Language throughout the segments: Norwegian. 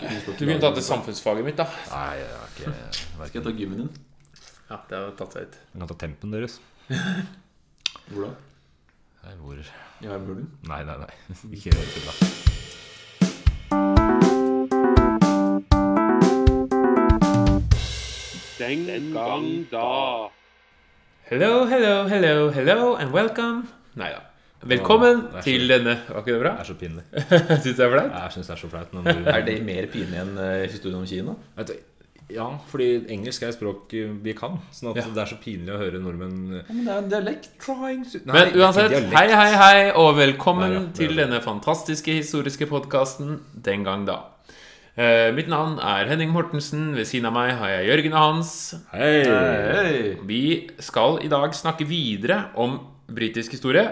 Du kunne tatt det samfunnsfaget mitt, da. Nei, jeg har ikke Skal jeg ta gymmen din? Ja, det har tatt seg ut. Du kan ta tempen deres. Hvor da? Nei, hvor I armhulen? Nei, nei, nei. Ikke helt til da. Den gang da. Hello, hello, hello, hello, and welcome. Nei da. Velkommen Å, det så- til denne Var ikke det bra? Det er så pinlig. Syns du det er flaut? Jeg syns det er så flaut. Du, Er det mer pinlig enn eh, historien om Kina? Vet du, ja, fordi engelsk er et språk vi kan. Sånn at Ja. det er så pinlig å høre nordmenn Ja, men det er en dialekt. trying to Nei, Men uansett, dialekt. hei, hei, hei, og velkommen Nei, ja. Til denne fantastiske historiske podkasten Den gang da. Uh, mitt navn er Henning Mortensen. Ved siden av meg har jeg Jørgen og Hans. Hei! Hei! Vi skal i dag snakke videre om britisk historie.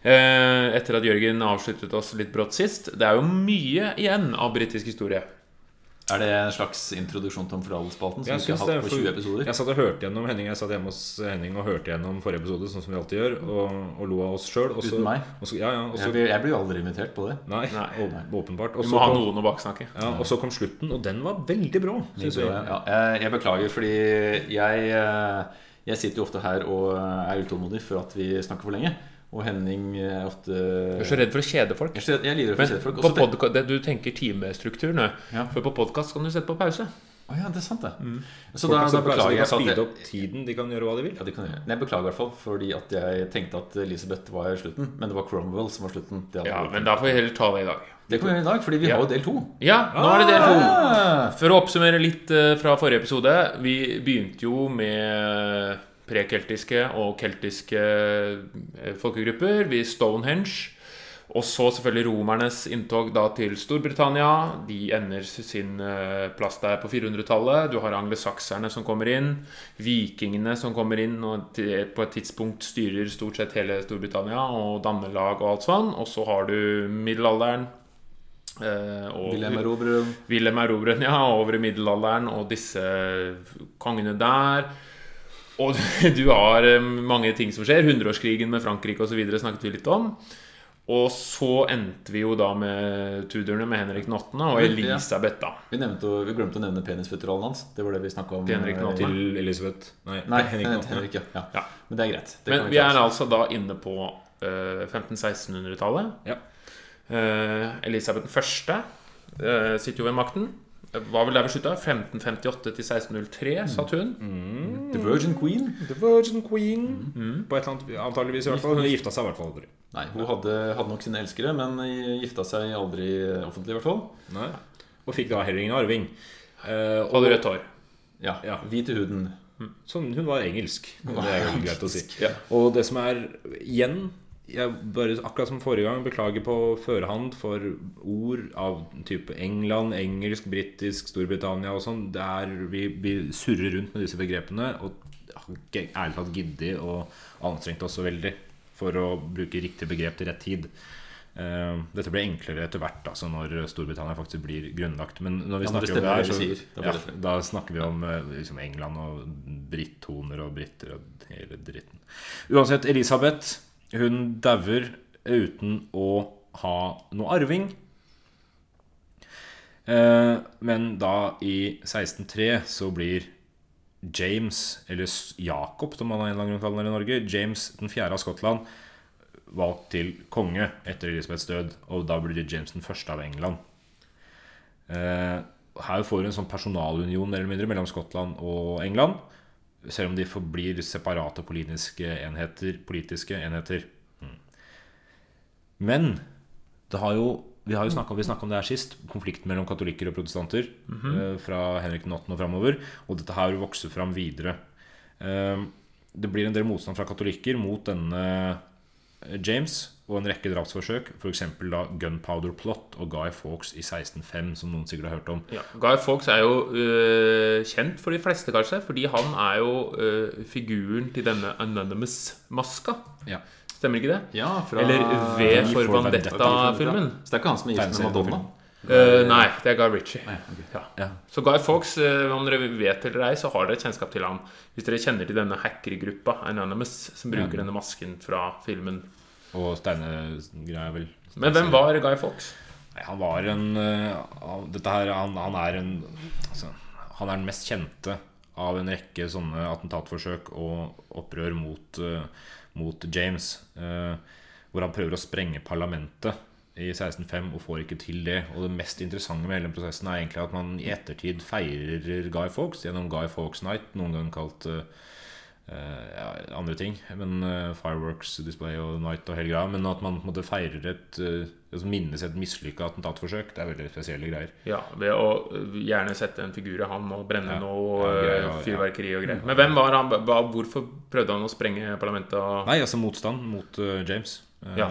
Eh, etter at Jørgen avsluttet oss litt brått sist. Det er jo mye igjen av britisk historie. Er det en slags introduksjon til Omforalspalten som Jeg vi ikke har hatt på for 20 episoder? Jeg satt og hørte gjennom Henning Jeg satt hjemme hos Henning og hørte gjennom forrige episode, sånn som vi alltid gjør, og, og lo av oss sjøl. Uten meg? Ja, ja, også, Jeg blir, jeg blir jo aldri invitert på det. Nei, Nei. åpenbart. Og Du så må ha kom, noen å baksnakke. ja, og så kom slutten, og den var veldig bra, syns jeg. Ja, jeg, jeg beklager, fordi jeg, eh, jeg sitter jo ofte her og er utålmodig for at vi snakker for lenge. Og Henning er ofte Du er så redd for å kjede folk. Jeg jeg lider for å kjede folk. Også det- det, du tenker timestruktur nå. Ja. For på podkast kan du sette på pause. Å ja, det er sant, det. Så Folk da, da beklager jeg at jeg, opp tiden, de kan gjøre hva de vil. ja, de kan gjøre. Nei, jeg beklager i hvert fall fordi at jeg tenkte at Elisabeth var slutten. Men det var Cromwell som var slutten. Ja, men da får vi heller ta det i dag. det kan vi gjøre i dag, fordi vi Ja. har jo del to. Ja, nå er det del to. Ah! For å oppsummere litt eh, fra forrige episode. Vi begynte jo med prekeltiske og keltiske eh, folkegrupper. Vi Stonehenge. Og så selvfølgelig romernes inntog da til Storbritannia. De ender sin eh, plass der på 400-tallet. Du har anglesakserne som kommer inn. Vikingene som kommer inn og på et tidspunkt styrer stort sett hele Storbritannia og dannelag og alt sånn. Og så har du middelalderen. eh, og Wilhelm Erobreren. Wilhelm Erobreren, ja, over i middelalderen, og disse kongene der. Og du har eh, mange ting som skjer. Hundreårskrigen med Frankrike osv. snakket vi litt om. Og så endte vi jo da med Tudorene med Henrik den 8. og Elisabeth, da. Vi, nevnte, vi glemte å nevne penisføtterollen hans. Det var det vi snakka om. Til Henrik eh, den. Til Elisabeth. Nei, Nei, Henrik Henrik, ja. Henrik ja. ja. Ja. Men det er greit. Det Men kan vi er altså da inne på uh, 1500-1600-tallet. Ja. Uh, Elisabeth den første eh, sitter jo ved makten. Hva vil det beslutte? 1558 til 1603, satt hun. The Virgin Queen. The Virgin Queen. På et eller annet, antageligvis i hvert fall. Hun gifta seg i hvert fall aldri. Nei, hun hadde, hadde nok sine elskere, men gifta seg aldri offentlig, i hvert fall. Nei. Og fikk da heller ingen arving. Eh, og, Hadde rødt hår. Ja, Ja. Hvit i huden. sånn, hun var engelsk. Det er jo greit å si. Ja. Og det som er igjen jeg bare, Akkurat som forrige gang, beklager på førhånd for ord av type England, engelsk, britisk, Storbritannia og sånn. Det er, vi, vi surrer rundt med disse begrepene og har ikke ærlig talt giddet og anstrengt oss så veldig for å bruke riktig begrep til rett tid. Uh, dette blir enklere etter hvert altså når Storbritannia faktisk blir grunnlagt. Men når vi Ja, snakker om det her, så, da ja, da snakker vi om eh, liksom England og brittoner og briter og hele dritten. Uansett, Elisabeth hun dauer uten å ha noe arving. Eh, men da, i 1603, så blir James, eller Jakob, som man av en annen grunn kaller i Norge, James den fjerde av Skottland, valgt til konge etter Elisabeths død. Og da blir det James den første av England. Eh, her får du en sånn personalunion eller mindre mellom Skottland og England. Selv om de forblir separate politiske enheter. Politiske enheter. Mm. Men det har jo, vi har jo snakket, vi snakket om det her sist. Konflikten mellom katolikker og protestanter. eh, Fra Henrik den 8. og framover. Og dette her vokser fram videre. Eh, Det blir en del motstand fra katolikker mot denne James og en rekke drapsforsøk. F.eks. da Gunpowder Plot og Guy Fawkes i 1605, som noen sikkert har hørt om. Ja. Guy Fawkes er jo øh, kjent for de fleste, kanskje, fordi han er jo øh, figuren til denne Anonymous-maska. Ja. Stemmer ikke det? Ja, fra Eller V for for Vendetta-filmen. Så det er ikke han som er gift med. Madonna? Eh, nei, det er Guy Ritchie. Ah, ja, okay. Ja. Ja. Så Guy Fawkes, uh, om dere vet eller ei, så har dere kjennskap til ham. Hvis dere kjenner til denne hackergruppa Anonymous, som bruker denne masken fra filmen. Og steinegreia, vel. Men hvem var Guy Fawkes? Han var en uh, Dette her Han, han er en altså, Han er den mest kjente av en rekke sånne attentatforsøk og opprør mot, eh, mot James. eh, hvor han prøver å sprenge parlamentet i 1605 og får ikke til det. Og det mest interessante med hele den prosessen er egentlig at man i ettertid feirer Guy Fawkes gjennom Guy Fawkes Night, noen gang kalt eh, ja, andre ting. Men uh, Fireworks Display og Night og hele greia. Men at man måte feirer et uh, minnes et mislykka attentatforsøk, det er veldig spesielle greier. Ja, ved å gjerne sette en figur i han og brenne Ja. noe Ja, greier, fyrverkeri og greier. Men hvem var han? Hvorfor prøvde han å sprenge parlamentet? Nei, altså motstand mot James. Ja.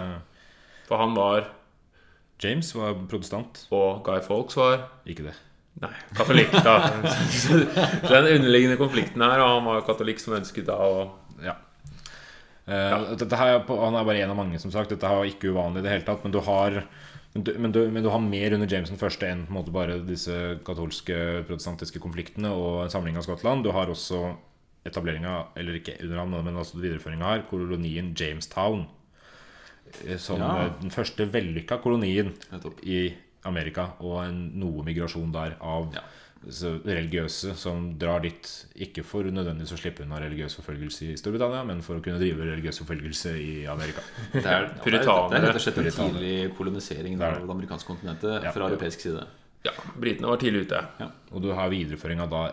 For han var James var protestant. Og Guy Fawkes var Ikke det. Nei, katolikk, da. Så den underliggende konflikten her, og han var katolikk som ønsket da å Ja. ja. Dette her, er han er bare en av mange, som sagt. Dette er ikke uvanlig i det hele tatt. Men du har, men du, men du, men du har mer under James den første enn en bare disse katolske, protestantiske konfliktene og en samling av Skottland. Du har også etableringa, eller ikke under ham, men altså videreføringa her, kolonien Jamestown. Eh, Som Ja. eh, den første vellykka kolonien i Amerika, og en, noe migrasjon der av Ja. religiøse som drar dit ikke for nødvendigvis å slippe unna religiøs forfølgelse i Storbritannia, men for å kunne drive religiøs forfølgelse i Amerika. Det er, ja, det er, det er rett og slett en Puritanere. tidlig kolonisering er av det. amerikanske kontinentet Ja. fra europeisk side. Ja, britene var tidlig ute. Og du har videreføring av da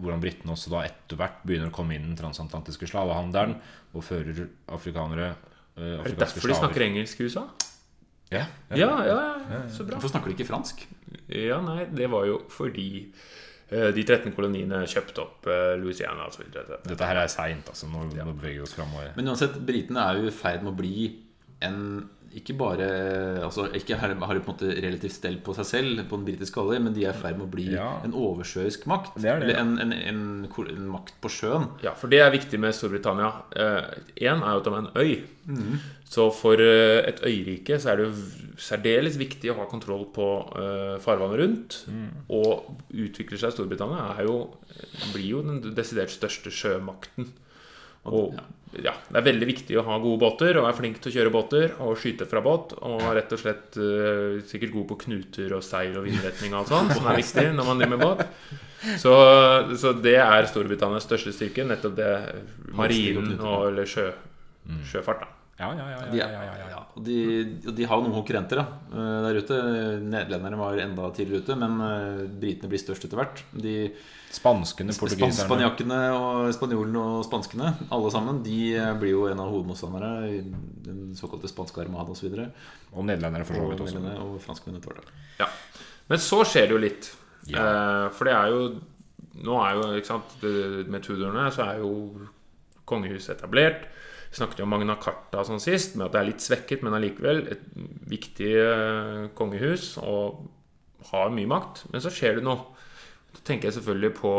hvordan britene også da etter hvert begynner å komme inn den transatlantiske slavehandelen og fører afrikanere Er det derfor de snakker engelsk i USA? Ja, Ja, ja, ja, så bra. Hvorfor snakker de ikke fransk? Ja, nei, det var jo fordi uh, de 13 koloniene kjøpte opp uh, Louisiana Altså, dette. Dette her er seint, altså. Nå, nå beveger vi oss framover. Men uansett, britene er jo i ferd med å bli en ikke bare altså Ikke har, har de på en måte relativt stell på seg selv på den britiske halvøy, men de er i ferd med å bli Ja. en oversjøisk makt. Det det, eller en, en, en, en makt på sjøen. Ja, for det er viktig med Storbritannia. Én er jo at de er en øy. Så for eh, et øyrike så er det jo særdeles viktig å ha kontroll på eh, farvannet rundt. Og utvikler seg Storbritannia er jo, blir jo den desidert største sjømakten. Og ja, Det er veldig viktig å ha gode båter og være flink til å kjøre båter og skyte fra båt. Og rett og slett uh, sikkert god på knuter og seil og vindretning og alt sånt, som er viktig når man driver med båt. Så, så det er Storbritannias største styrke. Nettopp det marinen og eller sjø, sjøfart. da Ja, ja, ja. Ja, ja, ja, og de, og de har noen konkurrenter da, eh, der ute. Nederlenderne var enda tidligere ute, men eh, britene blir størst etter hvert. De Spanskene, portugiserne Spanjakkene og spanjolene og spanskene, alle sammen, de eh, blir jo en av hovedmotstanderne i den såkalte spanske armada osv. Og, og nederlendere, for så og, vidt også. nederlenderne og franskmennene etter hvert. Ja. Men så skjer det jo litt. Ja. Eh, for det er jo Nå er jo, ikke sant Med Tudorene så er jo kongehuset etablert. Vi snakket jo om Magna Carta sånn sist, med at det er litt svekket, men allikevel et viktig eh, kongehus og har mye makt. Men så skjer det noe. Da tenker jeg selvfølgelig på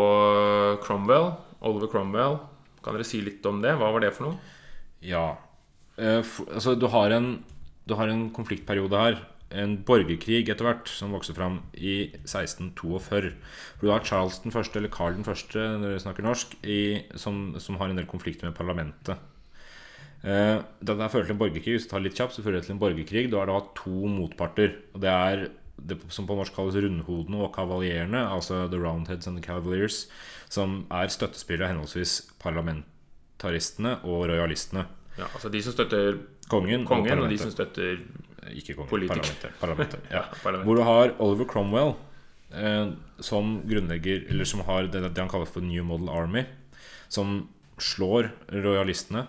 Cromwell. Oliver Cromwell. Kan dere si litt om det? Hva var det for noe? Ja. Eh, for, altså, du har en, du har en konfliktperiode her. En borgerkrig etter hvert som vokser fram i 1642. For du har Charles den første, eller Carl den første, når dere snakker norsk, i, som, som har en del konflikter med parlamentet. Eh, det der fører til en borgerkrig. Hvis du tar litt kjapt, så fører det til en borgerkrig. Da er det to motparter. Og det er det som på norsk kalles rundhodene og kavalierene, altså The Roundheads and the Cavaliers, som er støttespillere av henholdsvis parlamentaristene og royalistene. Ja, altså De som støtter Kongen, kongen, og og de som støtter Ikke kongen, parlamentet. parlamentet ja. parlamentet. Hvor du har Oliver Cromwell, eh, som grunnlegger Eller som har det, det han kaller for New Model Army, som slår royalistene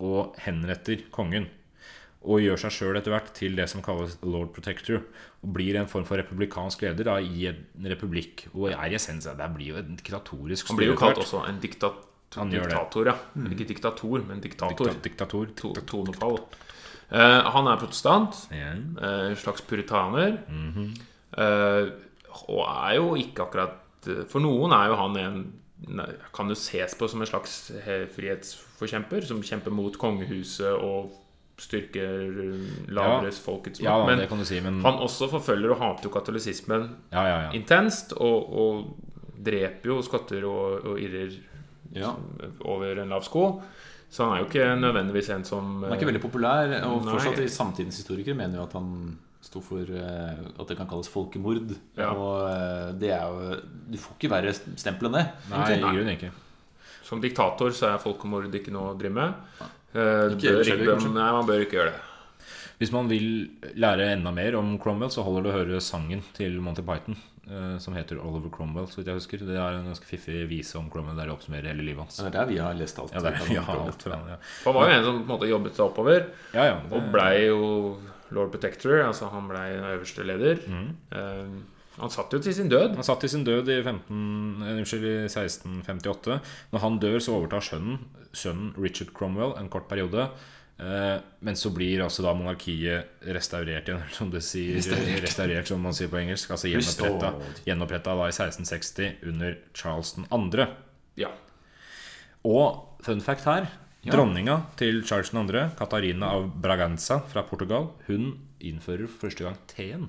og henretter kongen. Og gjør seg sjøl etter hvert til det som kalles Lord Protector. Og blir en form for republikansk leder da, i en republikk. Og er i essens Det blir jo en diktatorisk Han blir jo kalt også en diktat diktator. ja Ikke diktator, men diktator. Dikta, diktator. To, tonefall. Uh, han er protestant. Ja. eh, En slags puritaner. Mm -hmm. uh, og er jo ikke akkurat For noen er jo han en Kan jo ses på som en slags eh, frihetsforkjemper, som kjemper mot kongehuset og styrker lavere folkets ja, makt. det Men kan du si, men han også forfølger og hater jo katolisismen Ja, ja, ja. intenst, og, og dreper jo skotter og, og irrer Ja. over en lav sko. Så han er jo ikke nødvendigvis en som Han er ikke veldig populær, og Nei. fortsatt i samtidens historikere mener jo at han sto for eh, at det kan kalles folkemord. Ja. Og eh, det er jo Du får ikke verre stempel enn det. Nei, i grunnen ikke. Som diktator så er folkemord ikke noe å drive med. Eh, Ikke ikke, nei, man bør ikke gjøre det. Hvis man vil lære enda mer om Cromwell, så holder det å høre sangen til Monty Python, eh, som heter Oliver Cromwell, så vidt jeg husker. Det er en ganske fiffig vise om Cromwell der det oppsummerer hele livet hans. Det er der vi har lest alt. Ja, der, er, ja, alt fra, ja. Han var jo en som på en måte jobbet seg oppover, ja, ja det, og blei jo Lord Protector. Altså han blei øverste leder. Eh, han satt jo til sin død. Han satt til sin død i, 15, eh, unnskyld, i 1658. Når han dør, så overtar sønnen, sønnen Richard Cromwell en kort periode. Eh, men så blir altså da monarkiet restaurert igjen, som det sier. Restaurert. som man sier på engelsk. Altså gjenoppretta, gjenoppretta da i 1660 under Charles 2. Ja. Og fun fact her Dronninga til Charles 2., Katarina av Braganza fra Portugal, hun innfører for første gang teen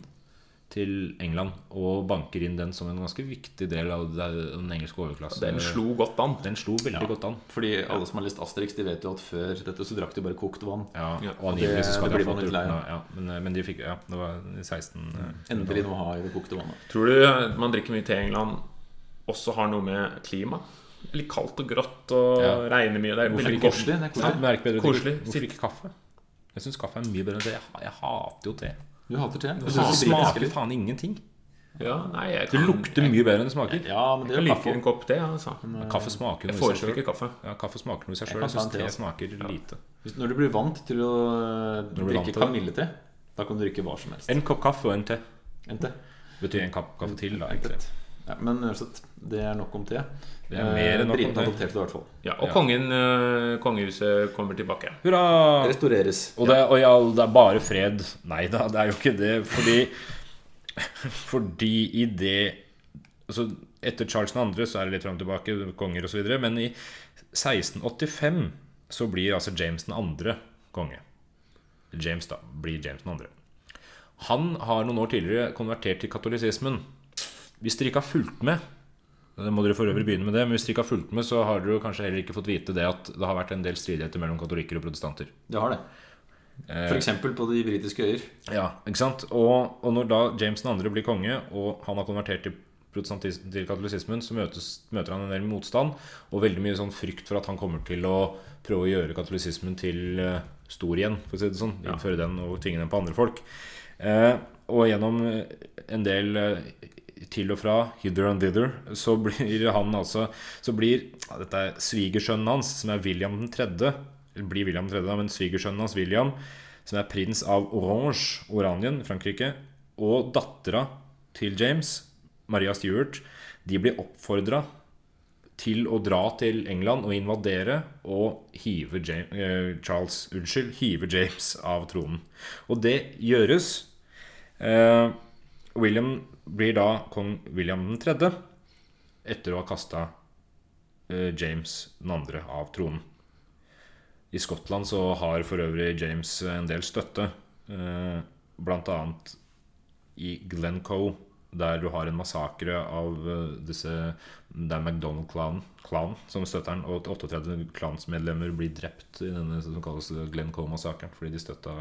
til England og banker inn den som en ganske viktig del av den engelske overklassen. Den slo godt an. Den slo veldig godt an. Fordi alle som har lest Asterix, de vet jo at før dette så drakk de bare kokt vann. Ja, Ja, og angivelig så skal det de ha fått noe. Ja, men, men de fikk Ja, det var i 16 mm. Endelig noe å ha i det kokte vannet. Tror du man drikker mye te i England også har noe med klima? Litt kaldt og grått og Ja. regner mye. Det er Hvorfor ikke? koselig. Det er koselig. er Koselig. Hvorfor ikke kaffe? Jeg syns kaffe er mye bedre enn te. Jeg, jeg hater jo te. Du hater te? Det smaker faen ingenting. Ja, nei, jeg Det lukter mye bedre enn det smaker. Ja, men det jeg liker en kopp te. Altså. Men Kaffe smaker noe jeg foretrekker selv. kaffe. Ja, kaffe smaker noe i seg Jeg sjøl. Jeg, Jeg syns te, altså. smaker lite. Hvis- Når du blir vant til å drikke kamillete, da kan du drikke hva som helst. En kopp kaffe og en te. En te. Betyr en kopp kaffe til, da. Egentlig Ja, men uansett, det er nok om te. Det er mer enn nok om te. adopterte det i hvert fall. Ja, og Ja. kongen, eh, kongehuset kommer tilbake. Hurra! Restaureres. Og det, og ja, det er bare fred. Nei da, det er jo ikke det. Fordi Fordi i det altså Etter Charles 2. så er det litt fram og tilbake, konger osv. Men i 1685 så blir altså James 2. konge. James da, blir James 2. Han har noen år tidligere konvertert til katolisismen. Hvis dere ikke har fulgt med det må dere for øvrig begynne med det Men hvis dere ikke har fulgt med, så har dere kanskje heller ikke fått vite det at det har vært en del stridigheter mellom katolikker og protestanter. Det har det. For eksempel på de britiske øyer. Ja, ikke sant? Og, og når da James 2. blir konge, og han har konvertert til, til katolisismen, så møtes, møter han en del motstand og veldig mye sånn frykt for at han kommer til å prøve å gjøre katolisismen til uh, stor igjen, for å si det sånn. Innføre den og tvinge den på andre folk. Uh, og gjennom en del eh, til og fra, hither and thither, så blir han altså Så blir ja, Dette er svigersønnen hans, som er William 3. Eller blir William 3., da, men svigersønnen hans William, som er prins av Orange, Oranien, Frankrike, og dattera til James, Maria Stuart, de blir oppfordra til å dra til England og invadere og hive James, eh, Charles Unnskyld, hive James av tronen. Og det gjøres. Eh, William blir da kong William 3. etter å ha kasta eh, James 2. av tronen. I Skottland så har for øvrig James en del støtte, bl.a. blant annet i Glencoe, der du har en massakre av eh, disse Det er MacDonald-klanen som støtter den, og 38 klansmedlemmer blir drept i denne som kalles Glencoe-massakren fordi de støtta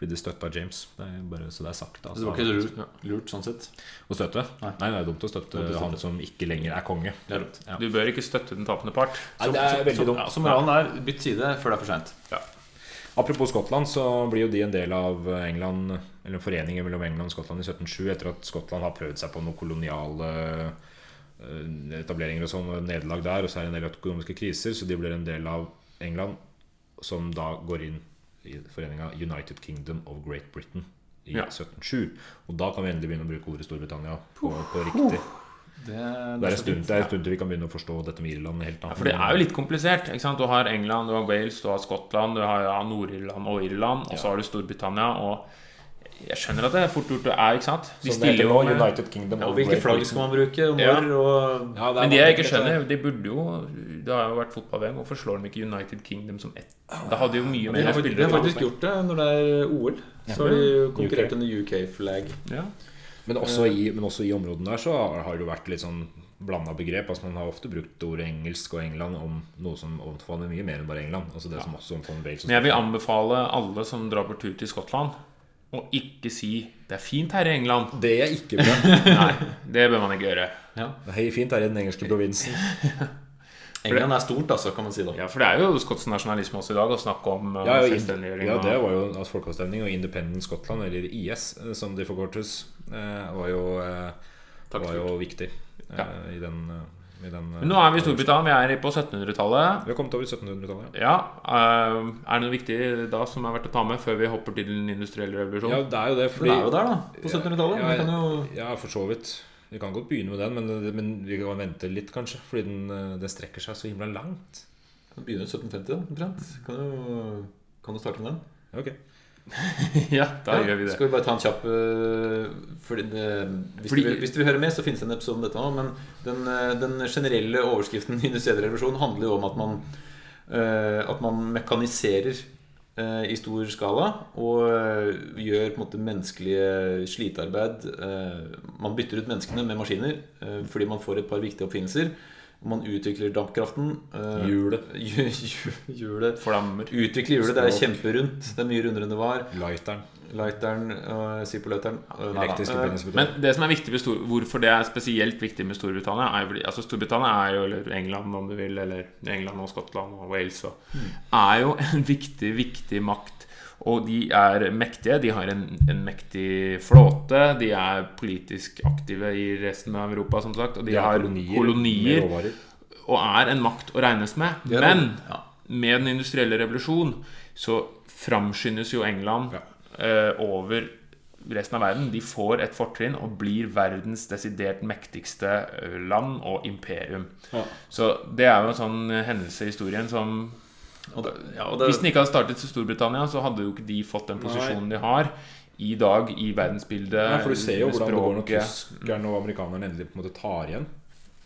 fordi de støtta James. Det er bare så det er sagt. Altså, det var ikke lurt, lurt sånn sett. å støtte? Nei. Nei, det er dumt å støtte Dumt å støtte. han som ikke lenger er konge. Det er dumt. Ja. Du bør ikke støtte den tapende part. Nei, det er veldig Så, dumt. ja, så moralen er bytt side før det er for seint. Apropos Skottland, så blir jo de en del av England Eller foreningen mellom England og Skottland i 1707 etter at Skottland har prøvd seg på noen koloniale eh, etableringer og sånn, nederlag der, og så er det en del økonomiske kriser, så de blir en del av England, som da går inn i foreninga United Kingdom of Great Britain i Ja. 1707. Og da kan vi endelig begynne å bruke ordet Storbritannia på, på riktig. Det, Det er en stund, det er en stund til vi kan begynne å forstå dette med Irland helt Ja, for det er jo litt komplisert. Du har England, du har Wales, du har Skottland, du har ja, Nord-Irland og Irland, og så har du Storbritannia. Og jeg skjønner at det er fort gjort det er, ikke sant? De det stiller jo med United Kingdom Ja, og hvilke flagg skal man bruke, Når, Ja. og Ja, det Men det jeg ikke skjønner, de burde jo Det har jo vært fotball-VM. Hvorfor slår de ikke United Kingdom som ett? Da hadde jo mye mer spillere. de har faktisk gjort det når det er OL. Så har de konkurrert UK. under UK-flagg. Ja. Men også, i, men også i områdene der så har- det jo vært litt sånn blanda begrep. Altså Man har ofte brukt ordet engelsk og England om noe som omfatter mye mer enn bare England. Altså det som også omfatter Wales. og Men jeg vil anbefale alle som drar på tur til Skottland, å ikke si 'det er fint her i England'. Det er ikke bra. Nei, det bør man ikke gjøre. Ja. Det er fint her i den engelske provinsen. England er stort, altså, kan man si da. Ja, For det er jo skotsk nasjonalisme også i dag å snakke om Ja, selvstendiggjøring. ja, det var jo altså, folkeavstemning, og Independent Scotland, eller IS, eh, som de forkortes, eh, var jo, eh, var jo viktig eh, Ja. i den, eh, den eh, nå er vi i Storbritannia, vi er på 1700-tallet. Vi har kommet over 1700-tallet. Ja, Ja, Er det noe viktig da som er verdt å ta med før vi hopper til den industrielle revolusjonen? Ja, det er jo det. For det er jo der, da. På 1700-tallet. Ja, ja, kan jo Ja, for så vidt. Vi kan godt begynne med den, men, men vi kan vente litt, kanskje. Fordi den, eh, den strekker seg så himla langt. kan begynne i 1750, da, omtrent. Kan du, kan du starte med den? Ok ja, da Ja, gjør vi det. Skal vi bare ta en kjapp øh, fordi det, hvis, Fordi- du, hvis du vil høre mer, så finnes det en episode om dette nå. Men den, øh, den generelle overskriften i industriell revolusjon handler jo om at man, at man mekaniserer i stor skala og gjør på en måte menneskelige slitearbeid Man bytter ut menneskene med maskiner fordi man får et par viktige oppfinnelser. Man utvikler dampkraften. øh, Hjulet. hju- hju- Hjulet Flammer. Utvikler hjulet. Det er kjemperundt. Det er mye rundere enn det var. Lighteren. Lighteren uh, Zippo-lighteren. Uh, uh. Elektriske. Men det som er viktig med Stor hvorfor det er spesielt viktig med Storbritannia, er fordi altså Storbritannia er jo, eller England om du vil, eller England og Skottland og Wales og, er jo en viktig, viktig makt. Og de er mektige. De har en, en mektig flåte. De er politisk aktive i resten av Europa, som sagt. Og de, De har kolonier, kolonier, og er en makt å regnes med. Men ja. med den industrielle revolusjon så framskyndes jo England eh, over resten av verden. De får et fortrinn og blir verdens desidert mektigste eh, land og imperium. Ja. Så det er jo en sånn hendelse i historien som Og det, ja, og det, Hvis den ikke hadde startet i Storbritannia, så hadde jo ikke de fått den posisjonen de har i dag i verdensbildet. Ja, for du ser jo hvordan det går når tyskerne og amerikanerne endelig på en måte tar igjen.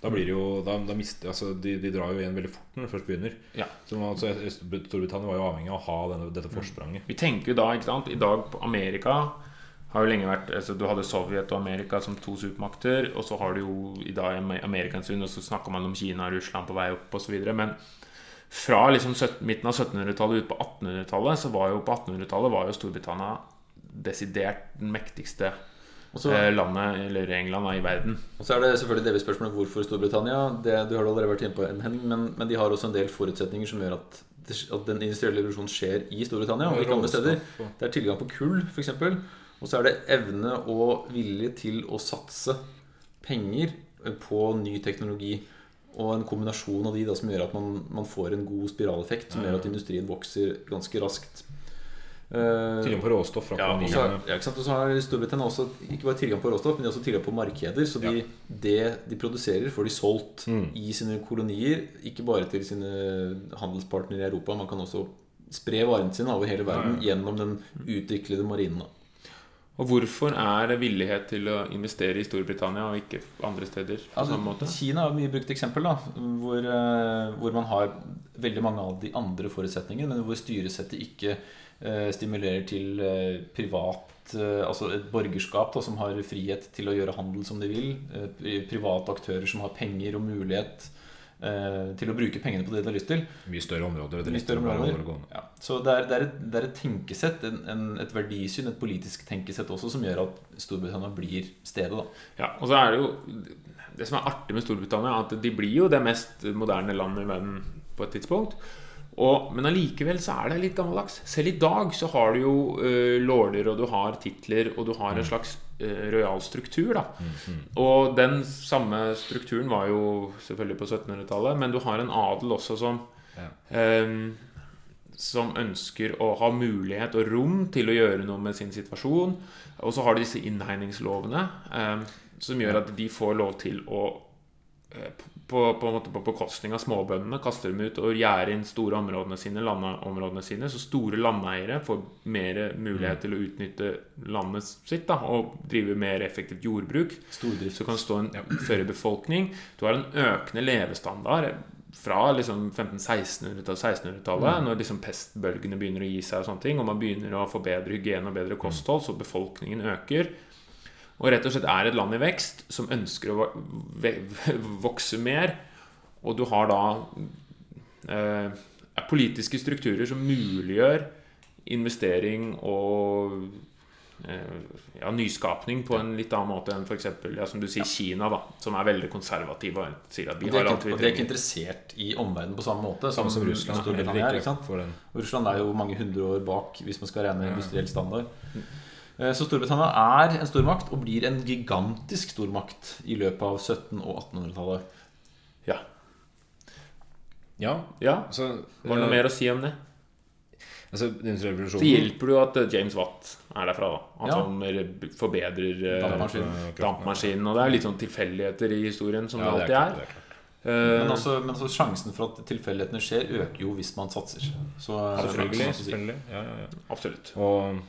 Da blir det jo Da, da mister Altså, de, de drar jo igjen veldig fort når de først begynner. Ja. Så altså, Storbritannia var jo avhengig av å ha denne, dette forspranget. Vi tenker jo da, ikke sant I dag på Amerika har jo lenge vært altså Du hadde Sovjet og Amerika som to supermakter, og så har du jo i dag Amer- Union, og så snakker man om Kina og Russland på vei opp osv. Men fra liksom 17, midten av 1700-tallet ut på 1800-tallet, så var jo på 1800-tallet var jo Storbritannia desidert den mektigste så, eh, landet, eller England, i verden. og så er det selvfølgelig delvis spørsmålet hvorfor Storbritannia. Det, du har allerede vært inne på Henning, men, men de har også en del forutsetninger som gjør at, det, at den industrielle revolusjonen skjer i Storbritannia. og ikke andre steder. Det er tilgang på kull, f.eks. Og så er det evne og vilje til å satse penger på ny teknologi. Og en kombinasjon av de da, som gjør at man, man får en god spiraleffekt, som gjør at industrien vokser ganske raskt. Uh, Tilgang på råstoff fra ja, ja, ikke sant? og så har Storbritannia også ikke bare tilgang på råstoff, men de har også tilgang på markeder. Så de, det de produserer, får de solgt Mm. i sine kolonier. Ikke bare til sine handelspartnere i Europa. Man kan også spre varene sine over hele verden gjennom den utviklede marinen. Og hvorfor er det villighet til å investere i Storbritannia og ikke andre steder på Altså, samme måte? Kina er et mye brukt eksempel, da, hvor, eh, hvor man har veldig mange av de andre forutsetningene, men hvor styresettet ikke eh, stimulerer til eh, privat eh, Altså et borgerskap da, som har frihet til å gjøre handel som de vil. Eh, private aktører som har penger og mulighet til å bruke pengene på det de har lyst til. Mye større områder. det er Mye større områder. Ja. Så det er, det er, et, det er et tenkesett, en, en, et verdisyn, et politisk tenkesett også, som gjør at Storbritannia blir stedet. da Ja, og så er det jo Det som er artig med Storbritannia, er at de blir jo det mest moderne landet i verden på et tidspunkt. Og, men allikevel så er det litt gammeldags. Selv i dag så har du jo uh, lorder, og du har titler, og du har en slags uh, rojal struktur. da Og den samme strukturen var jo selvfølgelig på 1700-tallet, men du har en adel også som Ja. um, som ønsker å ha mulighet og rom til å gjøre noe med sin situasjon. Og så har du disse innhegningslovene ehm, som gjør at de får lov til å eh, på, på, en måte på bekostning av småbøndene Kaster dem ut og gjerder inn store områdene sine, landområdene sine. Så store landeiere får mer mulighet til å utnytte landet sitt da, og drive mer effektivt jordbruk. Stordrift. Så kan stå en større befolkning. Du har en økende levestandard fra liksom 1500-1600-tallet, 1600-tallet, når liksom pestbølgene begynner å gi seg, og sånne ting, og man begynner å få bedre hygiene og bedre kosthold, så befolkningen øker. Og rett og slett er et land i vekst som ønsker å vokse mer. Og du har da eh, politiske strukturer som muliggjør investering og eh, ja, nyskapning på en litt annen måte enn f.eks. Ja, som du sier, Kina, da, som er veldig konservativ og sier at Og vi er, har alt vi og de er ikke interessert i omverdenen på samme måte som, som Russland. Storbritannia er. Og Russland er jo mange hundre år bak hvis man skal regne Ja. industriell standard. Eh, Så Storbritannia er en stormakt og blir en gigantisk stormakt i løpet av 1700- og 1800-tallet. Ja. Ja, ja. Så, Var det noe eh, mer å si om det? Altså, Så hjelper det jo at eh, James Watt er derfra, da. Han Ja. som forbedrer Dampmaskinen. dampmaskinen. Og det er litt sånn tilfeldigheter i historien, som Ja, det det er alltid klart, er. det er klart. Eh, Men, også, men også sjansen for at tilfeldighetene skjer, øker jo hvis man satser. Så, Selvfølgelig. sånn si. selvfølgelig. Ja, ja, ja. Absolutt. Og.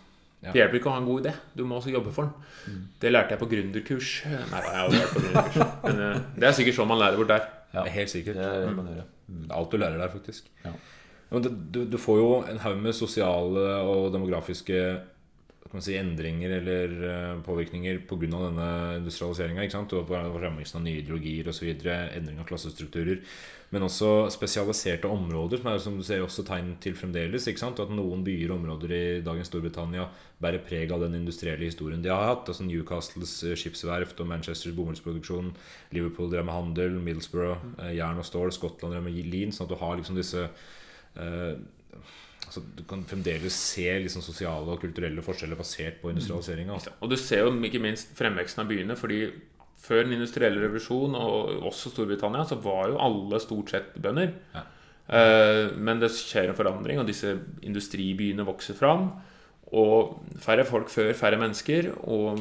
Det hjelper ikke å ha en god idé. Du må også jobbe for den. Det lærte jeg på gründerkurs. Nei, jeg har vært på gründerkurs. Men eh, det er sikkert sånn man lærer bort der. Ja. helt sikkert. Det er mm. Det er alt du lærer der, faktisk. Ja. Du, du får jo en haug med sosiale og demografiske si, endringer eller eh, påvirkninger pga. denne industrialiseringa. Og framveksten av nye ideologier osv. Endring av klassestrukturer. Men også spesialiserte områder, som er som du ser også tegn til fremdeles. Sant? At noen byer og områder i dagens Storbritannia bærer preg av den industrielle historien de har hatt. Altså Newcastles eh, skipsverft og Manchesters bomullsproduksjon. Liverpool drev med handel, Middlesbrough eh, jern og stål, Skottland drev med lin. Sånn at du har liksom disse eh, altså Du kan fremdeles se liksom sosiale og kulturelle forskjeller basert på industrialiseringa. Altså. Og du ser jo ikke minst fremveksten av byene. Fordi før den industrielle revolusjon, og også Storbritannia, så var jo alle stort sett bønder. Ja. Eh, Men det skjer en forandring, og disse industribyene vokser fram. Og færre folk før færre mennesker. Og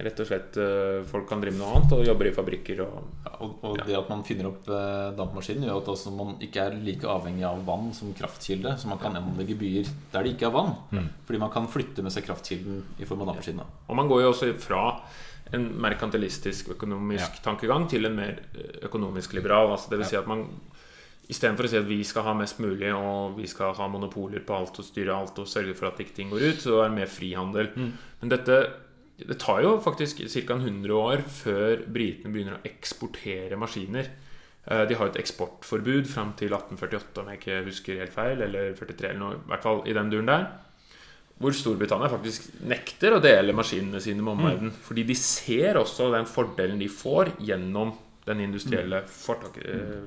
rett og slett eh, folk kan drive med noe annet og jobber i fabrikker og Ja, og og det at man finner opp eh, dampmaskinen, gjør at også man ikke er like avhengig av vann som kraftkilde. Så man kan anlegge byer der det ikke er vann. Fordi man kan flytte med seg kraftkilden i form av dampmaskinen. Og man går jo også fra en merkantilistisk økonomisk tankegang til en mer eh, økonomisk liberal. Altså det vil si at man Istedenfor å si at vi skal ha mest mulig og vi skal ha monopoler på alt og styre alt og sørge for at ikke ting går ut, så er det mer frihandel. Men dette det tar jo faktisk ca. 100 år før britene begynner å eksportere maskiner. Eh, De har et eksportforbud fram til 1848, om jeg ikke husker helt feil. Eller 43, eller noe, i hvert fall i den duren der. Hvor Storbritannia faktisk nekter å dele maskinene sine med omverdenen. Fordi de ser også den fordelen de får gjennom den industrielle fortak, eh,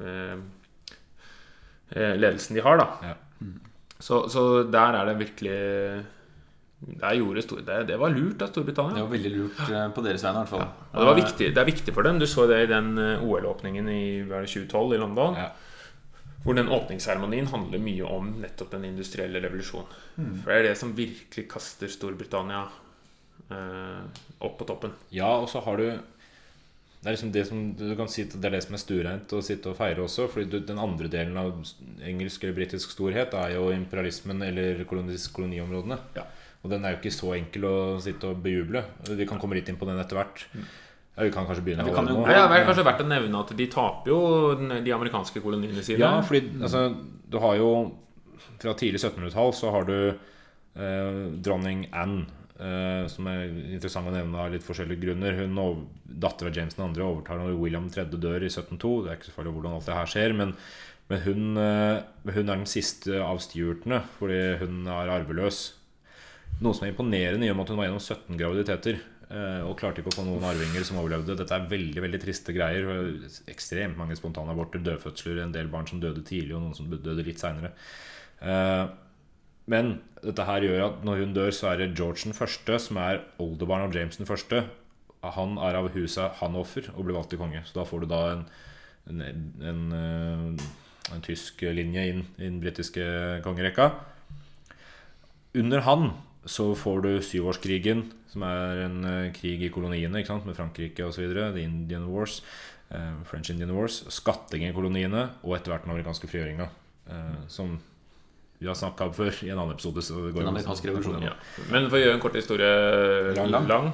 eh, eh, ledelsen de har. da Ja. så, så der er det virkelig det, det var lurt av Det var veldig lurt eh, på deres vegne, fall. Og det, var viktig, det er viktig for dem. Du så det i den eh, OL-åpningen i hva er det, 2012 i London. Ja. Hvor den åpningsseremonien handler mye om nettopp den industrielle revolusjonen. For det er det som virkelig kaster Storbritannia eh, opp på toppen. Ja, og så har du Det er liksom det som du kan si det er det som er stuereint å sitte og feire også. Fordi du, den andre delen av engelsk eller britisk storhet er jo imperialismen eller koloniområdene. Ja. Og den er jo ikke så enkel å sitte og bejuble. Vi kan komme litt inn på den etter hvert. Ja, vi kan kanskje begynne Ja, kan jo- nå. Det er kanskje verdt å nevne at de taper jo de amerikanske koloniene sine. Ja, fordi altså, du har jo Fra tidlig 1700-tall så har du eh, dronning Anne, eh, som er interessant å nevne av litt forskjellige grunner. Hun over, Datter av James 2. overtar når William 3. dør i 1702. Det er ikke så farlig hvordan alt det her skjer, men, men hun, eh, hun er den siste av Stuartene fordi hun er arveløs. Noe som er imponerende med at hun var gjennom 17 graviditeter. eh, Og klarte ikke å få noen arvinger som overlevde. Dette er veldig veldig triste greier. Ekstremt mange spontanaborter, dødfødsler, en del barn som døde tidlig, og noen som døde litt seinere. Men dette her gjør at når hun dør, så er det George den første, som er oldebarn av James den første. Han er av huset Hanoffer og blir valgt til konge. Så da får du da en, en, en, eh, en tysk linje inn i den britiske kongerekka. Under han så får du syvårskrigen, som er en eh, krig i koloniene ikke sant? med Frankrike osv. The Indian Wars. Uh, French Indian Wars. Skatting i koloniene, og etter hvert den amerikanske frigjøringa. Uh, som vi har snakka om før i en annen episode. Så det går Den amerikanske revolusjonen. Ja. Men for å gjøre en kort historie Lang. lang,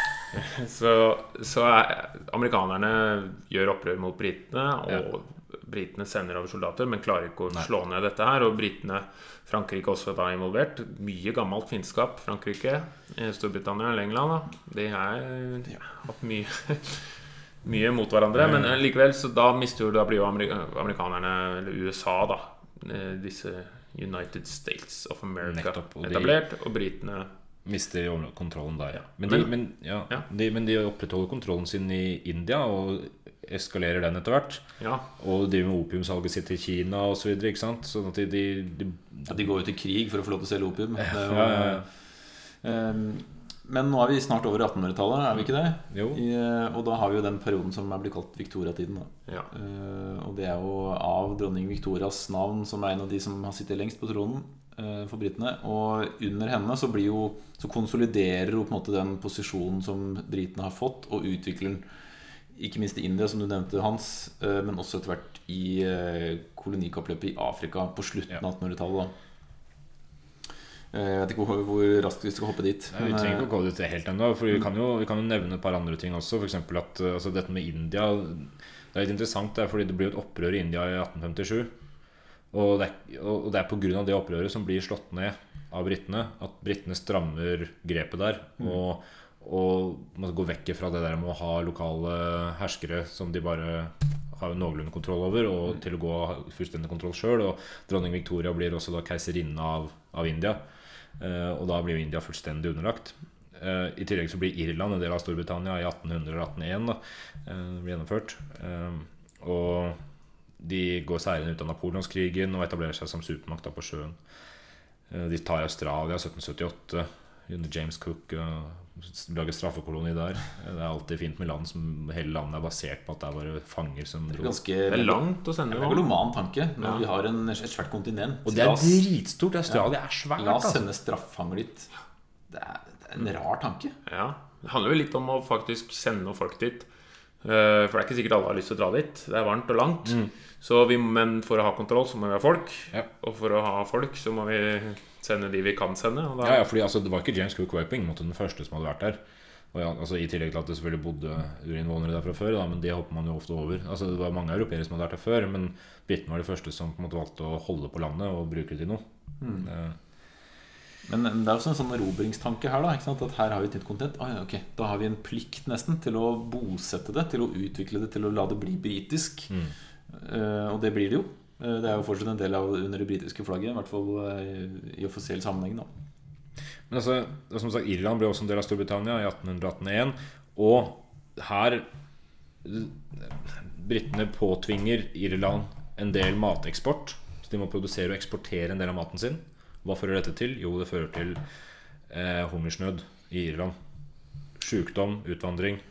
så, så er amerikanerne gjør opprør mot britene, og britene sender over soldater, men klarer ikke å slå ned dette her. Og britene, Frankrike også da involvert. Mye gammelt fiendskap. Frankrike, eh, Storbritannia eller England. Da. De har hatt mye mye mot hverandre. Men eh, likevel, så da mister jo Da blir jo amerikanerne, eller USA, da eh, Disse United States of America Nettopp, og etablert. Og britene Mister kontrollen der. Ja. Men- de, men, ja, Ja. De, men de opprettholder kontrollen sin i India og eskalerer den etter hvert. Ja. Og driver med opiumsalget sitt til Kina osv. Så videre, ikke sant? Sånn at de, de, de Ja, de går jo til krig for å få lov til å selge opium. Jo, Ja, ja, ja. eh, Men nå er vi snart over 1800-tallet, er vi ikke det? Jo. I, eh, og da har vi jo den perioden som er blitt kalt Victoria-tiden. ja. Eh, og det er jo av dronning Victorias navn som er en av de som har sittet lengst på tronen eh, for britene. Og under henne så blir jo Så konsoliderer hun på en måte den posisjonen som britene har fått, og utvikler den. Ikke minst i India, som du nevnte, Hans, eh, men også etter hvert i eh, kolonikappløpet i Afrika på slutten av 1800-tallet. Eh, Jeg vet ikke hvor, hvor raskt vi skal hoppe dit. Nei, vi trenger ikke å gå dit helt ennå. For vi kan, jo, vi kan jo nevne et par andre ting også. F.eks. at altså, dette med India Det er litt interessant, det er fordi det blir et opprør i India i 1857. Og det er, og det er pga. det opprøret som blir slått ned av britene, at britene strammer grepet der. Og, og må gå vekk fra det der med å ha lokale herskere som de bare har noenlunde kontroll over, og til å gå fullstendig kontroll sjøl. Og dronning Victoria blir også da keiserinne av, av India. Eh, og da blir jo India fullstendig underlagt. Eh, I tillegg så blir Irland en del av Storbritannia i 1800 eller 1801. Da, eh, blir gjennomført. Eh, og de går seirende ut av napoleonskrigen og etablerer seg som supermakt da på sjøen. Eh, de tar Australia 1778 under James Cook. og lage straffekoloni der. Det er alltid fint med land som hele landet er basert på at det er bare fanger som dro. Det er langt å sende nå. megaloman tanke når Ja. vi har en, et svært kontinent. Og det er dritstort! Australia er svært. La oss Altså. sende straffanger dit. Det er, det er en rar tanke. Ja. Det handler jo litt om å faktisk sende noen folk dit. Eh, For det er ikke sikkert alle har lyst til å dra dit. Det er varmt og langt. Så vi, men for å ha kontroll, så må vi ha folk. Ja. Og for å ha folk, så må vi sende de vi kan sende. Og da, Ja, ja, fordi altså, Det var ikke James Cook Waping den første som hadde vært der. Og ja, altså, I tillegg til at det selvfølgelig bodde urinnvånere der fra før, da, men det hopper man jo ofte over. Altså, Det var mange europeere som hadde vært der før, men britene var de første som på en måte valgte å holde på landet og bruke det til noe. Eh, Men det er også en sånn erobringstanke her. da ikke sant? At her har vi et nytt kontinent. Ah, ja, okay. Da har vi en plikt nesten til å bosette det, til å utvikle det, til å la det bli britisk. Eh, og det blir det jo. Eh, det er jo fortsatt en del av under det britiske flagget, i hvert fall eh, i offisiell sammenheng. da Men altså, som sagt, Irland ble også en del av Storbritannia i 1881. Og her Britene påtvinger Irland en del mateksport. Så de må produsere og eksportere en del av maten sin. Hva fører dette til? Jo, det fører til eh, hungersnød i Irland. Sjukdom, utvandring.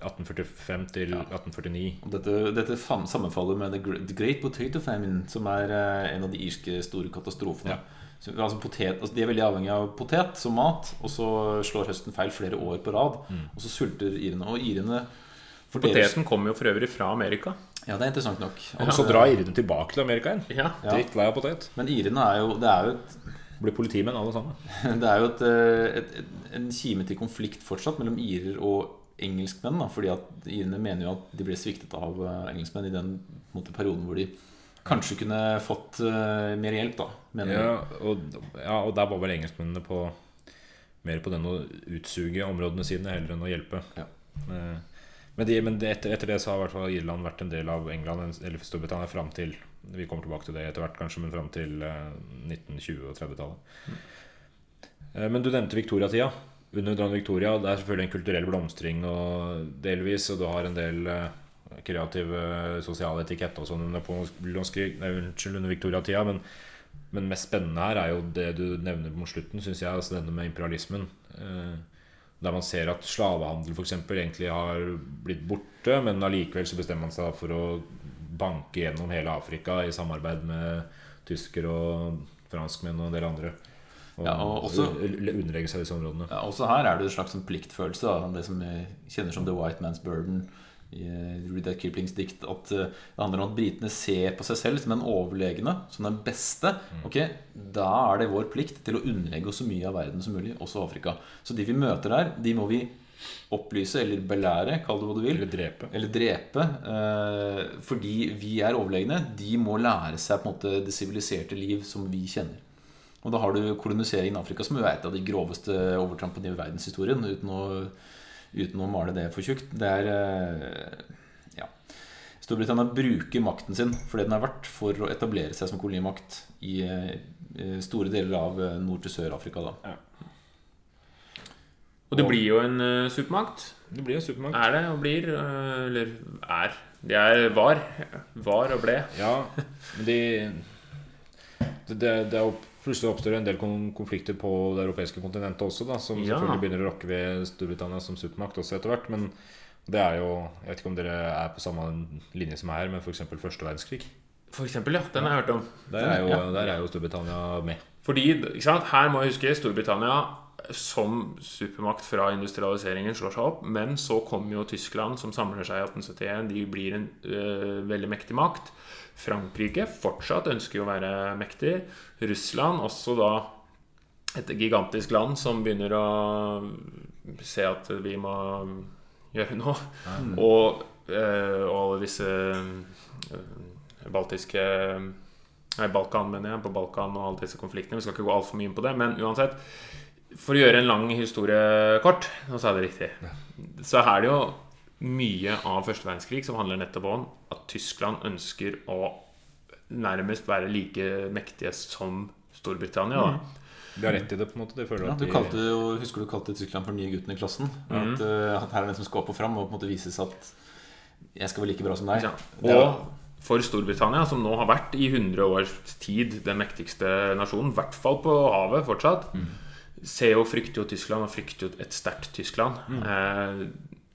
1845 til 1849. Dette, dette sammenfaller med The Great Potato Famine, som er eh, en av de irske store katastrofene. Så, altså potet, altså de er veldig avhengig av potet som mat, og så slår høsten feil flere år på rad. Og så sulter irene. Og irene Poteten kommer jo for øvrig fra Amerika. Ja, det er interessant nok. Og så drar irene tilbake til Amerika igjen. Ja. Ja. Dritt lei av potet. Men irene er jo Det er jo et Blir politimenn alle sammen. Det er jo et, eh, et, et, en kime til konflikt fortsatt mellom irer og engelskmenn. Da, fordi at irene mener jo at de ble sviktet av eh, engelskmenn i den måte, perioden hvor de kanskje kunne fått uh, mer hjelp. da Ja og, ja, og der var vel engelskmennene på mer på den å utsuge områdene sine heller enn å hjelpe. Ja. Eh, Men, de, men etter, etter det så har i hvert fall Irland vært en del av England eller Storbritannia fram til Vi kommer tilbake til det etter hvert, kanskje, men fram til eh, 1920- og 30-tallet. Eh, Men du nevnte Victoria-tida. Under dronning Victoria det er selvfølgelig en kulturell blomstring og delvis, og du har en del eh, kreative sosiale etiketter og sånn under under Victoria-tida. Men, men mest spennende her er jo det du nevner mot slutten, syns jeg. Altså denne med imperialismen. Eh, der man ser at slavehandel f.eks. egentlig har blitt borte, men allikevel så bestemmer man seg for å banke gjennom hele Afrika i samarbeid med tyskere og franskmenn og en del andre. Og, Ja, og også- underlegge seg disse områdene. Ja, også her er det en slags sånn pliktfølelse. Da, det som jeg kjenner som The White Man's Burden i eh, Rudyard Kiplings dikt. At eh, det handler om at britene ser på seg selv som den overlegne, som den beste. Ok, Da er det vår plikt til å underlegge oss så mye av verden som mulig, også Afrika. Så de vi møter der, de må vi opplyse eller belære, kall det hva du vil. Eller drepe. Eller drepe. Eh, fordi vi er overlegne. De må lære seg på en måte det siviliserte liv som vi kjenner. Og da har du koloniseringen i Afrika, som jo er et av de groveste overtrampene i verdenshistorien. Uten å, uten å male det for tjukt. Det er eh, Ja. Storbritannia bruker makten sin for det den er verdt, for å etablere seg som kolonimakt i eh, store deler av eh, Nord- til Sør-Afrika. da Og det blir jo en supermakt. Det blir en supermakt. Er det og blir. eller er. Det er var. Var og ble. Ja, men de det, det, det er jo plutselig oppstår en del konflikter på det europeiske kontinentet også, da, som Ja. selvfølgelig begynner å rokke ved Storbritannia som supermakt også etter hvert. Men det er jo Jeg vet ikke om dere er på samme linje som her, men f.eks. første verdenskrig. For eksempel, ja. Den har jeg hørt om. Der er jo, der er jo Storbritannia med. Fordi, ikke sant, Her må jeg huske Storbritannia som supermakt fra industrialiseringen slår seg opp. Men så kommer jo Tyskland, som samler seg i 1871. De blir en uh, veldig mektig makt. Frankrike fortsatt ønsker jo å være mektig. Russland også da et gigantisk land som begynner å se at vi må gjøre noe. Og, uh, og alle disse uh, baltiske Nei, Balkan, mener jeg. På Balkan og alle disse konfliktene. Vi skal ikke gå altfor mye inn på det. Men uansett, for å gjøre en lang historie kort, nå sa jeg det riktig, så er det jo mye av første verdenskrig som handler nettopp om at Tyskland ønsker å nærmest være like mektige som Storbritannia. Da. De har rett i det, på en måte. Ja, at du kalte, jo- husker du kalte Tyskland for nye gutten i klassen? At, eh, at her er den som skal opp og fram og på en måte vises at jeg skal være like bra som deg. Ja. Og for Storbritannia, som nå har vært i 100 års tid den mektigste nasjonen, i hvert fall på havet fortsatt, ser jo, frykter jo Tyskland og frykter jo et sterkt Tyskland. Eh,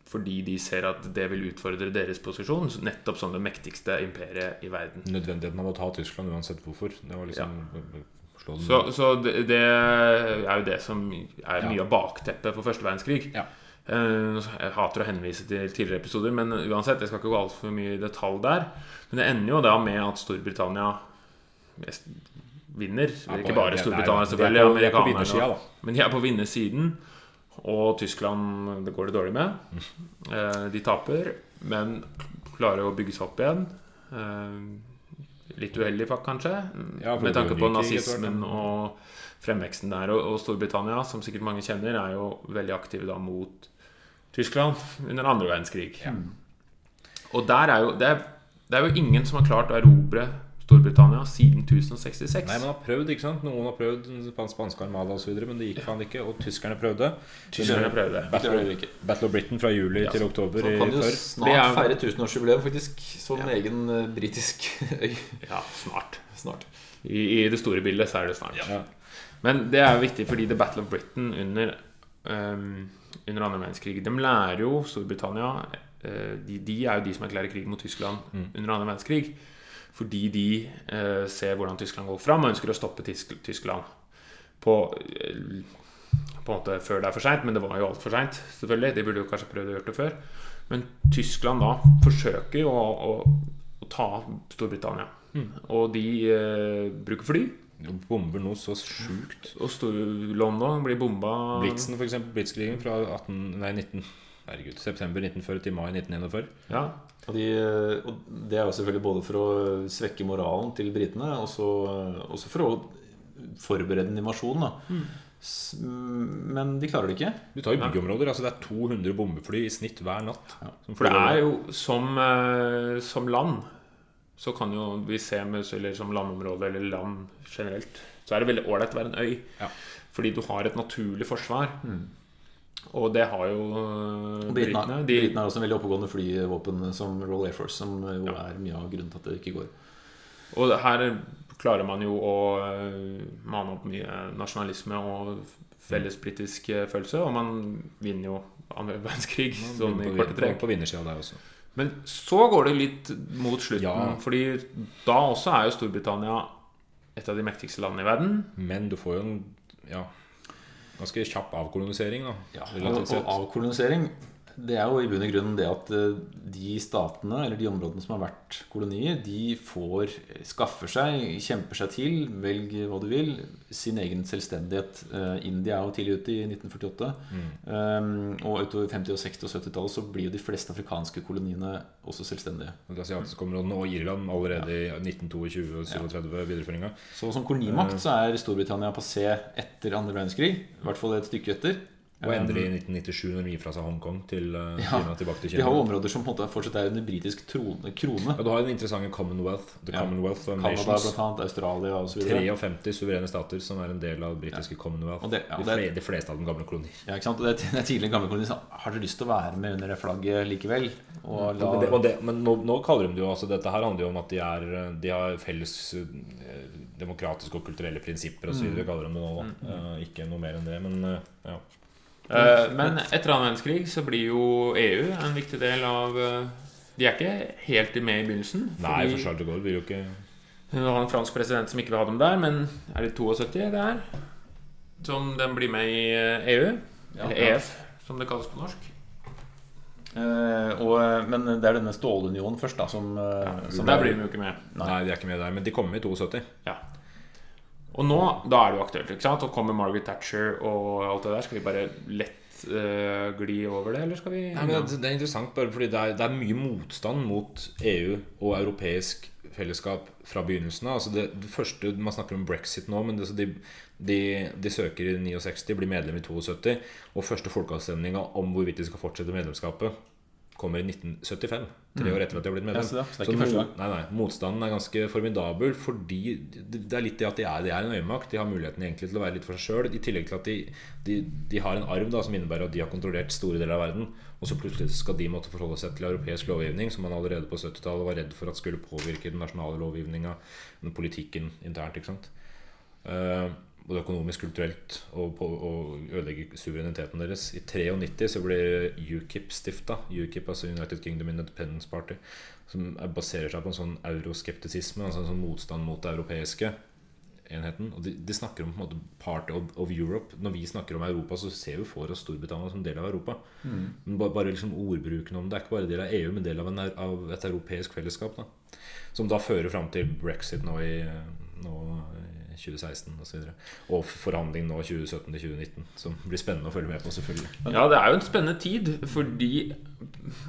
fordi de ser at det vil utfordre deres posisjon, nettopp som det mektigste imperiet i verden. Nødvendigheten av å ta Tyskland uansett hvorfor. Det var liksom ja. Så, så det, det er jo det som er Ja. mye av bakteppet for første verdenskrig. Ja. Eh, Jeg hater å henvise til tidligere episoder, men uansett, jeg skal ikke gå altfor mye i detalj der. Men det ender jo da med at Storbritannia vinner. Ja, ikke bare Storbritannia, selvfølgelig. de er på vinnersida, da. Men de er på vinnersiden. Og Tyskland det går det dårlig med. Eh, De taper, men klarer å bygge seg opp igjen. Eh, Litt uheldig, kanskje, Ja, med tanke på nazismen og fremveksten der. Og, Storbritannia, som sikkert mange kjenner, er jo veldig aktive da mot Tyskland under andre verdenskrig. Og der er jo det, er, det er jo ingen som har klart å erobre Storbritannia siden 1066. Nei, man har prøvd, ikke sant? Noen har prøvd den spanske armada osv., men det gikk faen ikke. Og tyskerne prøvde. Tyskerne prøvde. Battle, klarer. Battle of Britain fra juli Ja, til oktober Så kan jo. Det snart er- feire tusenårsjubileum, faktisk, som egen uh, britisk øy. Ja, snart. Snart. I, I det store bildet så er det snart. Ja. Men det er jo viktig fordi The Battle of Britain under, um, under andre verdenskrig De lærer jo Storbritannia uh, de, de er jo de som erklærer krig mot Tyskland under andre verdenskrig. Fordi de eh, ser hvordan Tyskland går fram og ønsker å stoppe Tysk Tyskland på eh, på en måte før det er for seint, men det var jo altfor seint. selvfølgelig. De burde jo kanskje prøvd å gjøre det før. Men Tyskland da forsøker jo å, å, å ta Storbritannia. Og de eh, bruker fly. Bomber noe så sjukt. Og London blir bomba Blitzen, for eksempel. Blitzkrigen fra 18, nei, 19, herregud, september 1940 til mai 1941. Ja. Og, de, og det er jo selvfølgelig både for å svekke moralen til britene, og så også for å forberede en invasjon. Da. mm. Men de klarer det ikke. Du tar jo byggeområder. altså Det er 200 bombefly i snitt hver natt. Ja. For det er jo som, eh, som land Så kan jo vi se med Eller som landområde eller land generelt Så er det veldig ålreit å være en øy. Ja. Fordi du har et naturlig forsvar. Og det har jo eh, Britene britene. har også en veldig oppegående flyvåpen som Royal Air Force, som jo er mye av grunnen til at det ikke går. Og her klarer man jo å eh, mane opp mye nasjonalisme og felles britisk eh, følelse, og man vinner jo andre verdenskrig sånn i korte trekk. på vinnersida der også. Men så går det litt mot slutten, Ja. fordi da også er jo Storbritannia et av de mektigste landene i verden. Men du får jo en ja, ganske kjapp avkolonisering, da. Ja, og, og avkolonisering det er jo i bunn og grunn det at eh, de statene eller de områdene som har vært kolonier, de får skaffer seg, kjemper seg til, velg hva du vil, sin egen selvstendighet. Eh, India er jo tidlig ute i 1948. Um, og utover 50-, og 60- og 70-tallet så blir jo de fleste afrikanske koloniene også selvstendige. De asiatiske områdene og Irland allerede i 1922 og 37 videreføringa. Så som kolonimakt så er Storbritannia passé etter andre verdenskrig. I hvert fall et stykke etter. Og endelig i 1997, når de gir fra seg Hongkong til Kina. Ja, tilbake til Vi har jo områder som på en måte fortsatt er under britisk trone. krone. Ja, du har den interessante Commonwealth. The Ja. Commonwealth of Canada, Nations. blant annet, Australia osv. 53 suverene stater som er en del av britiske Commonwealth. Og det- ja, de, det- de fleste av de gamle kolonier. Ja, ikke sant? Og det, er- det er tidligere gamle kolonier har dere lyst til å være med under det flagget likevel. Og la, og det, men nå, nå kaller de det jo altså Dette her handler jo om at de, er, de har felles eh, demokratiske og kulturelle prinsipper osv. Mm. kaller de det nå. da. Eh, ikke noe mer enn det. Men uh, ja. Eh, men etter annen verdenskrig så blir jo EU en viktig del av eh, De er ikke helt med i begynnelsen. Nei, for Charles de Gaulle vil jo ikke Hun har en fransk president som ikke vil ha dem der, men er det 72 det er? Som den blir med i eh, EU? Eller ja. EF, som det kalles på norsk. Uh, og, men det er denne stålunionen først, da, som, ja, som der er- blir de jo ikke med. Nei. Nei, de er ikke med der. Men de kommer i 72. Ja. Og nå, da er det jo aktuelt. ikke sant? Og kommer Margaret Thatcher og alt det der. Skal vi bare lett uh, gli over det, eller skal vi Nei, men det, er interessant bare fordi det er, det er mye motstand mot EU og europeisk fellesskap fra begynnelsen av. Altså det, det første, Man snakker om brexit nå, men det, så de, de, de søker i 69, blir medlem i 72. Og første folkeavstemninga om hvorvidt de skal fortsette medlemskapet, kommer i 1975. Tre år etter at de har blitt medlem. Ja, så det- så er Så ikke gang. Nei, nei, Motstanden er ganske formidabel fordi det er litt det at de er, de er en øyemakt. De har muligheten egentlig til å være litt for seg sjøl. I tillegg til at de, de, de har en arv da, som innebærer at de har kontrollert store deler av verden. Og så plutselig skal de måtte forholde seg til europeisk lovgivning, som man allerede på 70-tallet var redd for at skulle påvirke den nasjonale lovgivninga, den politikken internt. ikke sant? Eh, både økonomisk, kulturelt, og, på, og ødelegge suvereniteten deres. I 93 så ble UKIP stifta. UKIP, altså United Kingdom Independence Party. Som er, baserer seg på en sånn euroskeptisisme, altså en sånn motstand mot det europeiske enheten. Og de, de snakker om på en måte part of, of Europe. Når vi snakker om Europa, så ser vi for oss Storbritannia som del av Europa. Men bare, bare liksom ordbruken om det er ikke bare del av EU, men del av, en, av et europeisk fellesskap. Da. Som da fører fram til brexit nå i, nå 2016 osv. Og, så og forhandling nå 2017-2019, som blir spennende å følge med på, selvfølgelig. Ja, det er jo en spennende tid, fordi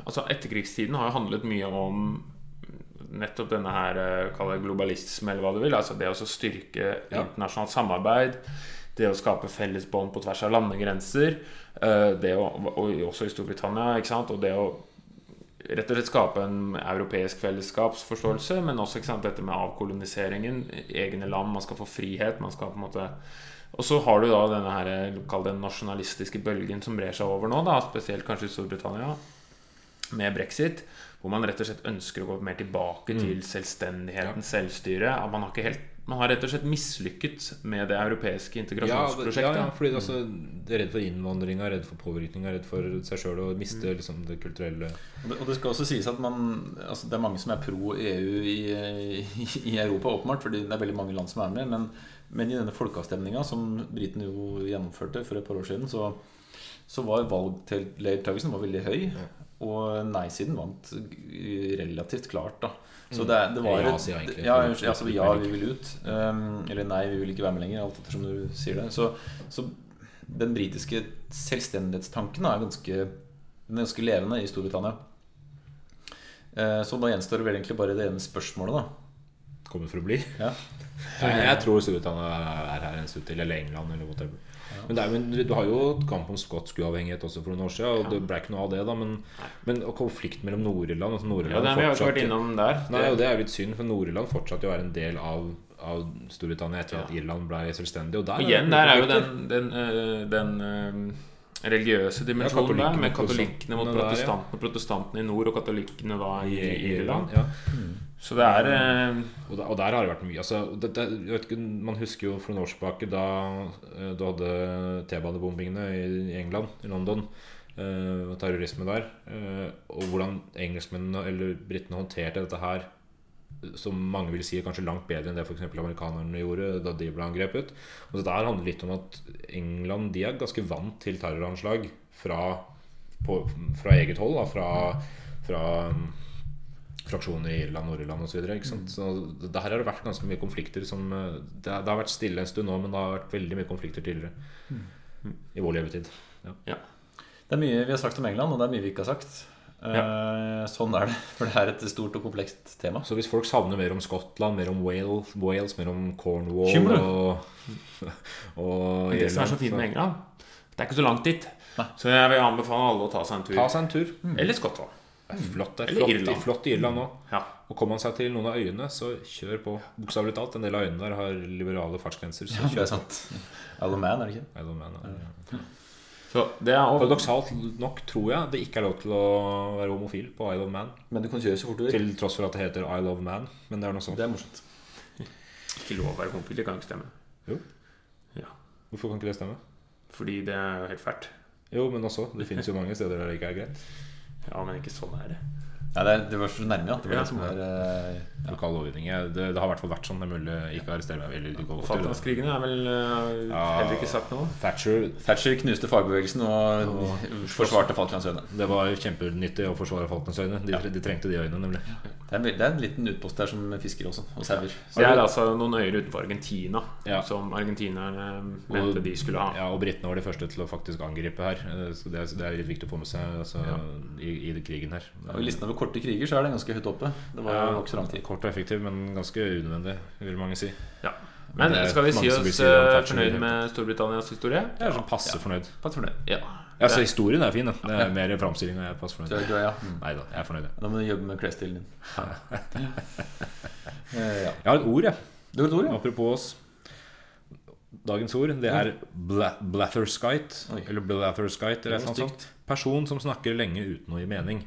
altså, etterkrigstiden har jo handlet mye om nettopp denne her eh, kall det globalisme, eller hva du vil. Altså det å styrke internasjonalt samarbeid. Det å skape felles bånd på tvers av landegrenser. eh, Det å, og også i Storbritannia. ikke sant? Og det å rett og slett skape en europeisk fellesskapsforståelse, men også sant, dette med avkoloniseringen. Egne land, man skal få frihet. man skal på en måte og så har du da denne her, kall det nasjonalistiske bølgen som brer seg over nå, da, spesielt kanskje i Storbritannia, med brexit, hvor man rett og slett ønsker å gå mer tilbake Mm. til selvstendigheten, selvstyret. At man har, ikke helt, man har rett og slett mislykket med det europeiske integrasjonsprosjektet. ja, ja, fordi altså, de er redd for innvandringa, redd for påvirkninga, redd for seg sjøl og miste liksom, det kulturelle Og det, og det skal også sies at man altså Det er mange som er pro EU i, i, i Europa, åpenbart, fordi det er veldig mange land som er med. Men, men i denne folkeavstemninga som britene jo gjennomførte for et par år siden, så, så var valgdeltakelsen veldig høy. Og nei-siden vant relativt klart, da. Så det, det var Ja, et- sier egentlig. Ja, ja, altså, ja, vi vil ut. Um, eller nei, vi vil ikke være med lenger. Alt ettersom du sier det. Så, så den britiske selvstendighetstanken er ganske, den er ganske levende i Storbritannia. Uh, Så da gjenstår det vel egentlig bare det ene spørsmålet, da. Kommet for å bli. Ja. Jeg, jeg tror Storbritannia er her en stund til, eller England, eller whatever. Men, det er, men du har jo kamp om skotsk uavhengighet også for noen år siden, og det ble ikke noe av det, da. Men, men og konflikten mellom Nord-Irland altså Ja, Nord Ja, det, vi har jo ikke vært innom der. Nei, og det er jo litt synd, for Nord-Irland fortsatte jo å være en del av, av Storbritannia etter at Irland ble selvstendig. Og der Og igjen, der er jo den, den, den, øh, den øh, religiøse dimensjonen Ja, der, med katolikkene mot protestantene, ja. protestantene, i nord og katolikkene da i, i Irland. Ja. Så det er Og, der, og der har det vært mye altså, det, det, ikke, Man husker jo for noen år tilbake da eh, du hadde T-banebombingene i, i England, i London, eh, terrorisme der. eh, og hvordan engelskmennene eller britene håndterte dette her, som mange vil si er kanskje langt bedre enn det f.eks. amerikanerne gjorde da de ble angrepet. Og det der handler litt om at England de er ganske vant til terroranslag fra, på, fra eget hold. Da, fra, fra um, fraksjoner i Irland, Nord-Irland osv. Så, så der har det vært ganske mye konflikter som eh, det, har- det har vært stille en stund nå, men det har vært veldig mye konflikter tidligere. I vår levetid. Ja. Det er mye vi har sagt om England, og det er mye vi ikke har sagt. Eh, Sånn er det, for det er et stort og komplekst tema. Så hvis folk savner mer om Skottland, mer om Wales, Wales mer om Cornwall Skimle. og, og Det som er så fint med England, Det er ikke så langt dit. Nei. Så jeg vil anbefale alle å ta seg en tur. Ta seg en tur. Eller Skottland. Det er flott, det er flott, Irland. flott i Irland òg. Ja. Og kommer man seg til noen av øyene, så kjør på. Bokstavelig talt. En del av øyene der har liberale fartsgrenser. Så Det kjør er sant. Isle of Man, er det ikke? Alle man, er det. ja. Så det er også... Paradoksalt nok tror jeg det ikke er lov til å være homofil på Isle of Man. Men du kan kjøre så fort du vil. Til tross for at det heter Isle of Man. Men det er noe sånt. Det er morsomt. ikke lov å være homofil. Det kan ikke stemme. Jo. Ja. Hvorfor kan ikke det stemme? Fordi det er jo helt fælt. Jo, men også. Det finnes jo mange steder der det ikke er greit. Ja, men ikke sånn er det. Ja, det, det var så nærme, ja. Det var Ja. det som var ja. Lokal lovgivning. Det, det har i hvert fall vært sånn. Det er mulig ikke å arrestere meg. Eller da. Falklandskrigene er vel uh, Ja. heller ikke sagt noe. Thatcher Thatcher knuste fagbevegelsen og forsvarte Falklandsøyene. Det var kjempenyttig å forsvare Falklandsøyene. De, de trengte de øyene, nemlig. Det er, en det er en liten utpost der som fisker også, og sauer. Det er altså noen øyer utenfor Argentina Ja. som argentinerne mente de skulle ha. Ja, og britene var de første til å faktisk angripe her. Eh, Så det er, det er litt viktig å få med seg altså, i, i krigen her. Og I listen over korte kriger så er det ganske høyt oppe. Det var jo nokså lang tid. Kort og effektiv, men ganske unødvendig, vil mange si. Ja. Men er skal vi si oss i fornøyd med Storbritannias historie? Jeg er sånn passe fornøyd. Pass fornøyd. Ja. Ja, så historien er fin, da. Det er mer framstillinga jeg er passe fornøyd. er, ja. Mm. Nei da, jeg er fornøyd. Da må du jobbe med klesstilen din. Eh, ja. Jeg har et ord, jeg. Du har et ord, ja? Apropos oss. Dagens ord, det er bla blatherskite. Eller blatherskite, eller noe sånt. Person som snakker lenge uten å gi mening.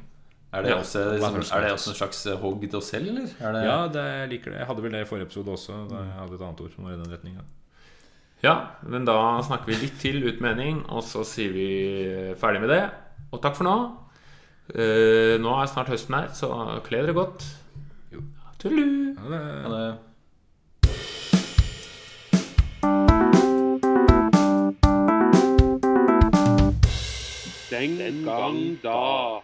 Er det, Ja. også, er det også en slags eh, hogg til oss selv, eller? Er det, Ja, det, jeg liker det. Jeg hadde vel det i forrige episode også. Da jeg hadde et annet ord som var i den retninga. ja, men da snakker vi litt til ut mening, og så sier vi øh, ferdig med det. Og takk for nå. Uh, nå er snart høsten her, så kle dere godt. Tudelu! Ha det, Ha det Den gang da.